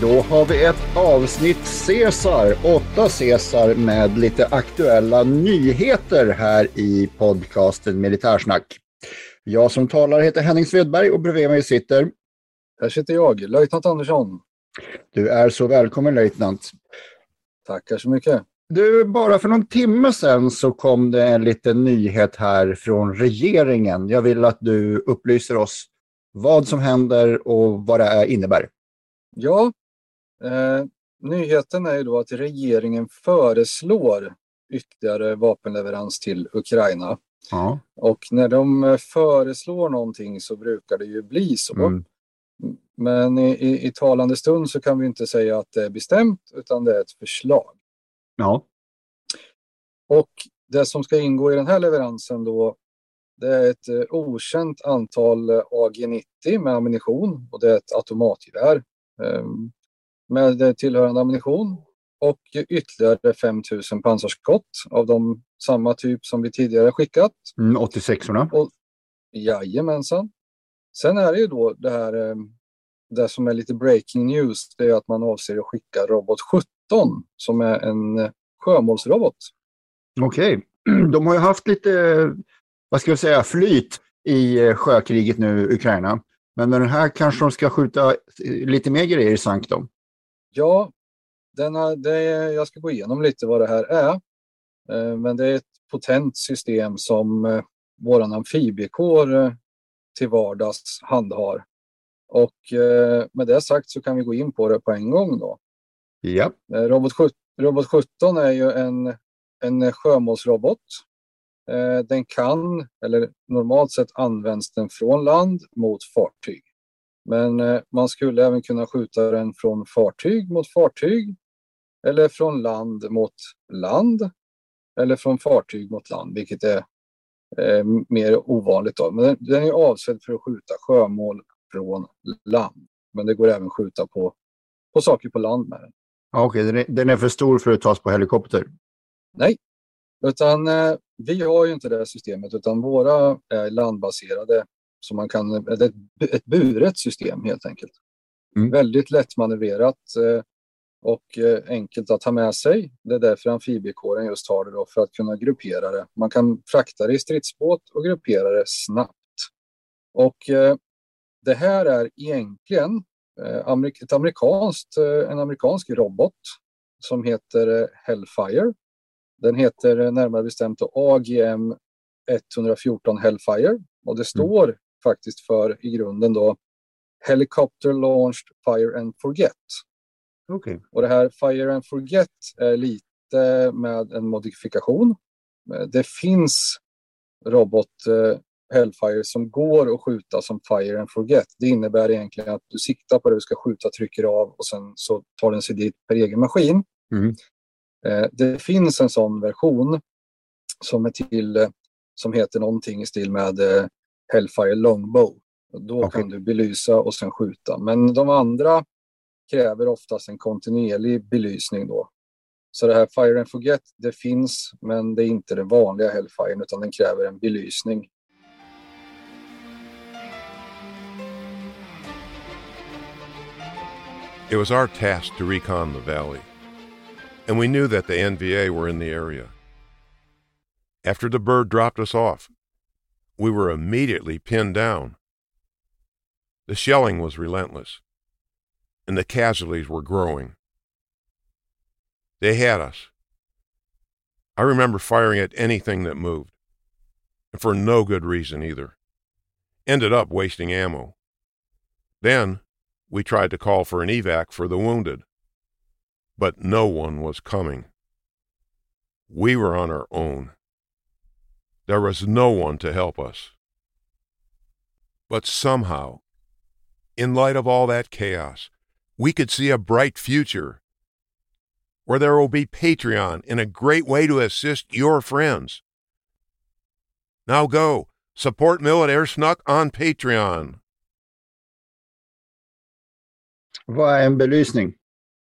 Då har vi ett avsnitt Caesar, åtta Caesar med lite aktuella nyheter här i podcasten Militärsnack. Jag som talar heter Henning Svedberg och bredvid mig sitter... Här sitter jag, löjtnant Andersson. Du är så välkommen löjtnant. Tackar så mycket. Du, bara för någon timme sedan så kom det en liten nyhet här från regeringen. Jag vill att du upplyser oss vad som händer och vad det innebär. Ja, Eh, nyheten är ju då att regeringen föreslår ytterligare vapenleverans till Ukraina. Ja. Och när de föreslår någonting så brukar det ju bli så. Mm. Men i, i, i, talande stund så kan vi inte säga att det är bestämt utan det är ett förslag. Ja. Och det som ska ingå i den här leveransen då det är ett eh, okänt antal AG90 med ammunition och det är ett automatgevär. Um, med tillhörande ammunition och ytterligare 5000 pansarskott av de samma typ som vi tidigare skickat. Mm, 86orna? Och, jajamensan. Sen är det ju då det här eh, det som är lite breaking news, det är att man avser att skicka robot 17 som är en eh, sjömålsrobot. Okej, okay. de har ju haft lite, vad ska jag säga, flyt i eh, sjökriget nu, Ukraina. Men med den här kanske de ska skjuta lite mer grejer i sank då? Ja, denna, det, jag ska gå igenom lite vad det här är. Eh, men det är ett potent system som eh, vår amfibiekår eh, till vardags handhar. Och med det sagt så kan vi gå in på det på en gång då. Ja. Robot, Robot 17 är ju en, en sjömålsrobot. Den kan, eller normalt sett används den från land mot fartyg. Men eh, man skulle även kunna skjuta den från fartyg mot fartyg eller från land mot land eller från fartyg mot land, vilket är eh, mer ovanligt. Då. Men den, den är avsedd för att skjuta sjömål från land. Men det går även att skjuta på, på saker på land med den. Okej, okay. den, den är för stor för att tas på helikopter? Nej, utan eh, vi har ju inte det systemet utan våra är landbaserade så man kan, ett, ett buret system helt enkelt. Mm. Väldigt lättmanövrerat eh, och eh, enkelt att ha med sig. Det är därför amfibiekåren just har det då, för att kunna gruppera det. Man kan frakta det i stridsbåt och gruppera det snabbt. Och eh, det här är egentligen ett amerikanskt, en amerikansk robot som heter Hellfire. Den heter närmare bestämt AGM 114 Hellfire och det mm. står faktiskt för i grunden då Helicopter Launched Fire and Forget. Okay. Och det här Fire and Forget är lite med en modifikation. Det finns robot eh, Hellfire som går att skjuta som Fire and Forget. Det innebär egentligen att du siktar på det du ska skjuta, trycker av och sen så tar den sig dit per egen maskin. Mm. Eh, det finns en sån version som är till eh, som heter någonting i stil med Hellfire Longbow. Då okay. kan du belysa och sen skjuta. Men de andra kräver oftast en kontinuerlig belysning då. Så det här Fire and Forget, det finns, men det är inte den vanliga Hellfire utan den kräver en belysning. It was our task to recon the valley, and we knew that the NVA were in the area. After the bird dropped us off, we were immediately pinned down. The shelling was relentless, and the casualties were growing. They had us, I remember firing at anything that moved, and for no good reason either. Ended up wasting ammo. Then we tried to call for an evac for the wounded, but no one was coming. We were on our own. There was no one to help us. But somehow, in light of all that chaos, we could see a bright future where there will be Patreon and a great way to assist your friends. Now go, support Millet Snuck on Patreon. Vad är en belysning?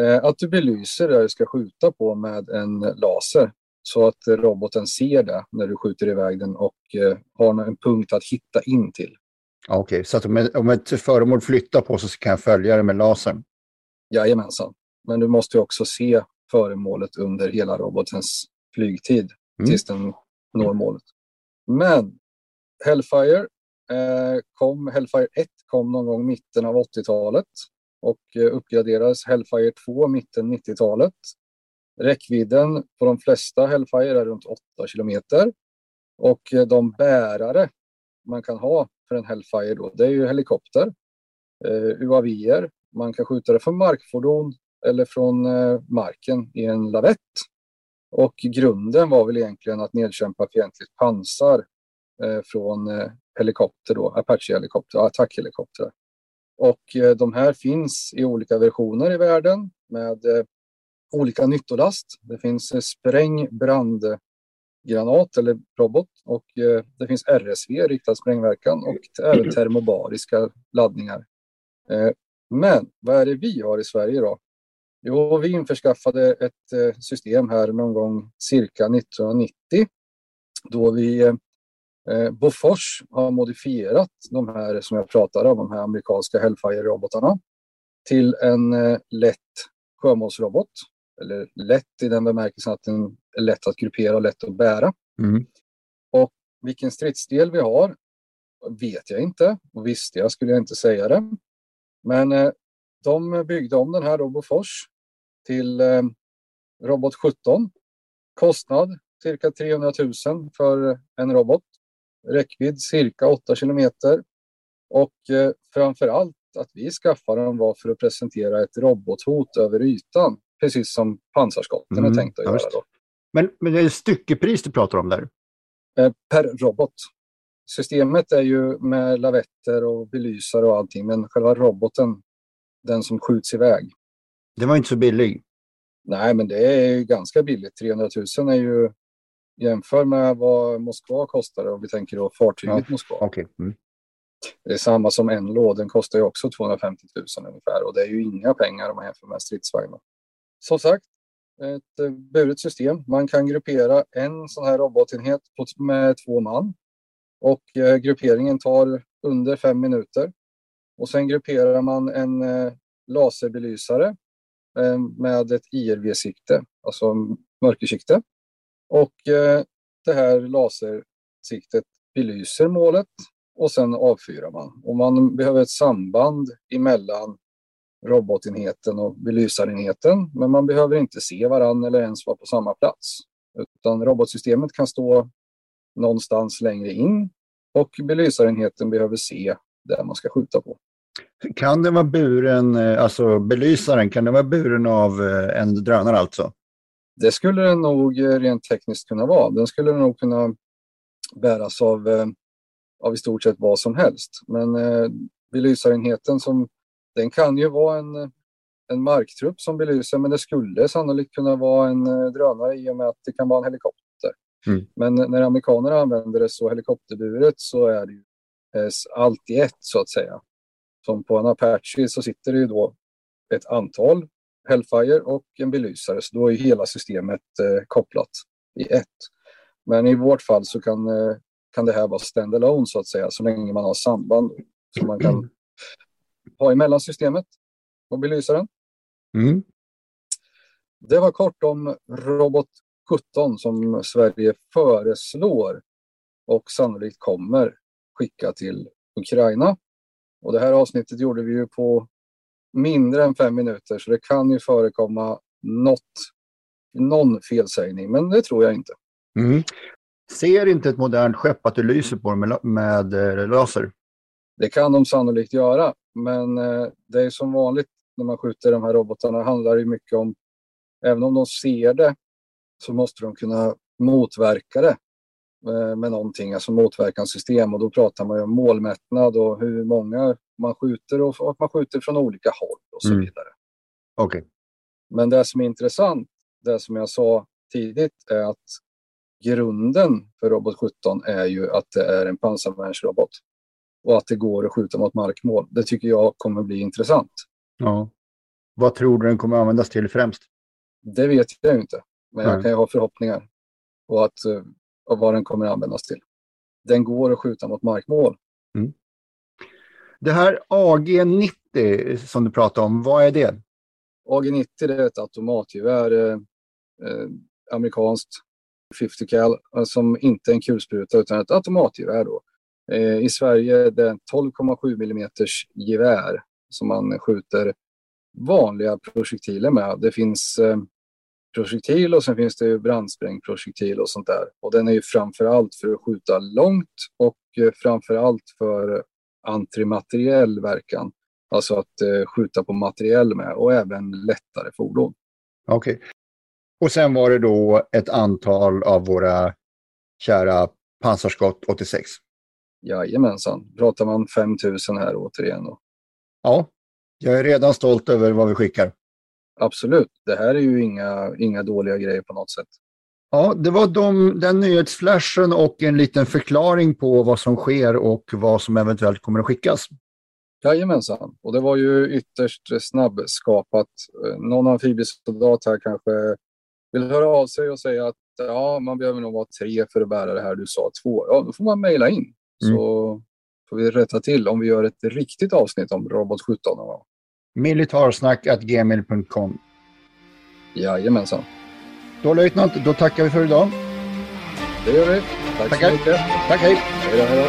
Eh, att du belyser du ska skjuta på med en laser så att roboten ser det när du skjuter iväg den och eh, har en punkt att hitta in till. Okej, okay, så att om ett föremål flyttar på sig så kan jag följa det med lasern? Jajamensan. Men du måste också se föremålet under hela robotens flygtid mm. tills den når målet. Men Hellfire eh, kom, Hellfire 1 kom någon gång mitten av 80-talet och eh, uppgraderades Hellfire 2 mitten 90-talet. Räckvidden på de flesta Hellfire är runt 8 kilometer och eh, de bärare man kan ha för en Hellfire då, det är ju helikopter, eh, UAVer, man kan skjuta det från markfordon eller från eh, marken i en lavett. Och grunden var väl egentligen att nedkämpa fientligt pansar eh, från eh, helikopter då, Apache-helikopter, attackhelikoptrar. Och eh, de här finns i olika versioner i världen med eh, olika nyttolast. Det finns spräng, spräng, brandgranat eller robot och eh, det finns RSV, riktad sprängverkan och även termobariska laddningar. Eh, men vad är det vi har i Sverige då? Jo, vi införskaffade ett system här någon gång cirka 1990 då vi Bofors har modifierat de här som jag pratade om, de här amerikanska Hellfire-robotarna till en lätt sjömålsrobot. Eller lätt i den bemärkelsen att den är lätt att gruppera och lätt att bära. Mm. Och vilken stridsdel vi har vet jag inte. Och visste jag skulle jag inte säga det. Men eh, de byggde om den här då, Bofors till eh, Robot 17. Kostnad cirka 300 000 för en robot. Räckvidd cirka 8 kilometer. Och eh, framför allt att vi skaffade dem var för att presentera ett robothot över ytan. Precis som pansarskotten mm, är tänkt att ja, göra. Då. Men, men det är styckepris du pratar om där? Eh, per robot. Systemet är ju med lavetter och belysare och allting, men själva roboten, den som skjuts iväg. Det var inte så billig. Nej, men det är ganska billigt. 300 000 är ju jämför med vad Moskva kostar och vi tänker då fartyget ja, Moskva. Okay. Mm. Det är samma som en låd, den kostar ju också 250 000 ungefär och det är ju inga pengar om man jämför med stridsvagnar. Som sagt, ett eh, buret system. Man kan gruppera en sån här robotenhet med två man och eh, grupperingen tar under fem minuter. Och sen grupperar man en eh, laserbelysare med ett IRV-sikte, alltså mörkersikte. Och det här lasersiktet belyser målet och sen avfyrar man. Och man behöver ett samband emellan robotenheten och belysarenheten, men man behöver inte se varandra eller ens vara på samma plats. Utan robotsystemet kan stå någonstans längre in och belysarenheten behöver se där man ska skjuta på. Kan den vara buren, eh, alltså belysaren, kan den vara buren av eh, en drönare alltså? Det skulle den nog eh, rent tekniskt kunna vara. Den skulle nog kunna bäras av, av i stort sett vad som helst. Men belysarenheten som, den kan ju vara en, en marktrupp som belyser, men det skulle sannolikt kunna vara en eh, drönare i och med att det kan vara en helikopter. Mm. Men när amerikaner använder det så helikopterburet så är det ju eh, allt i ett så att säga. Som på en Apache så sitter det ju då ett antal Hellfire och en belysare. Så då är hela systemet eh, kopplat i ett. Men i vårt fall så kan, eh, kan det här vara standalone så att säga, så länge man har samband som man kan ha emellan systemet och belysaren. Mm. Det var kort om Robot 17 som Sverige föreslår och sannolikt kommer skicka till Ukraina. Och det här avsnittet gjorde vi ju på mindre än fem minuter så det kan ju förekomma något någon felsägning, men det tror jag inte. Mm. Ser inte ett modernt skepp att du lyser på dem med, med eh, laser? Det kan de sannolikt göra, men eh, det är som vanligt när man skjuter de här robotarna handlar det mycket om, även om de ser det, så måste de kunna motverka det eh, med någonting, alltså motverkanssystem och då pratar man ju om målmättnad och hur många man skjuter och att man skjuter från olika håll och så mm. vidare. Okay. Men det som är intressant, det som jag sa tidigt, är att grunden för Robot 17 är ju att det är en pansarvärnsrobot och att det går att skjuta mot markmål. Det tycker jag kommer bli intressant. Ja. Vad tror du den kommer användas till främst? Det vet jag inte, men Nej. jag kan ju ha förhoppningar på att, och eh, vad den kommer användas till. Den går att skjuta mot markmål. Mm. Det här AG90 som du pratar om, vad är det? AG90 är ett automatgevär, eh, eh amerikanskt 50 cal, eh, som inte är en kulspruta utan ett automatgevär. Då. Eh, I Sverige är det 12,7 mm gevär som man skjuter vanliga projektiler med. Det finns eh, projektil och sen finns det ju brandsprängprojektil och sånt där. Och den är ju framför allt för att skjuta långt och eh, framför allt för antimateriell verkan. Alltså att eh, skjuta på materiell med och även lättare fordon. Okej. Okay. Och sen var det då ett antal av våra kära pansarskott 86. Jajamensan. Pratar man 5000 här återigen då. Ja, jag är redan stolt över vad vi skickar. Absolut. Det här är ju inga, inga dåliga grejer på något sätt. Ja, det var de, den nyhetsflashen och en liten förklaring på vad som sker och vad som eventuellt kommer att skickas. Jajamensan, och det var ju ytterst snabbskapat. Någon amfibiesoldat här kanske vill höra av sig och säga att ja, man behöver nog vara tre för att bära det här. Du sa två. Ja, då får man mejla in. Mm. Så får vi rätta till om vi gör ett riktigt avsnitt om Robot 17 Militarsnack.gmail.com Jajamensan. Då löjtnant, då tackar vi för idag. Det gör vi. Tack Tackar. så mycket. Tack, hej. Hej då, hej då.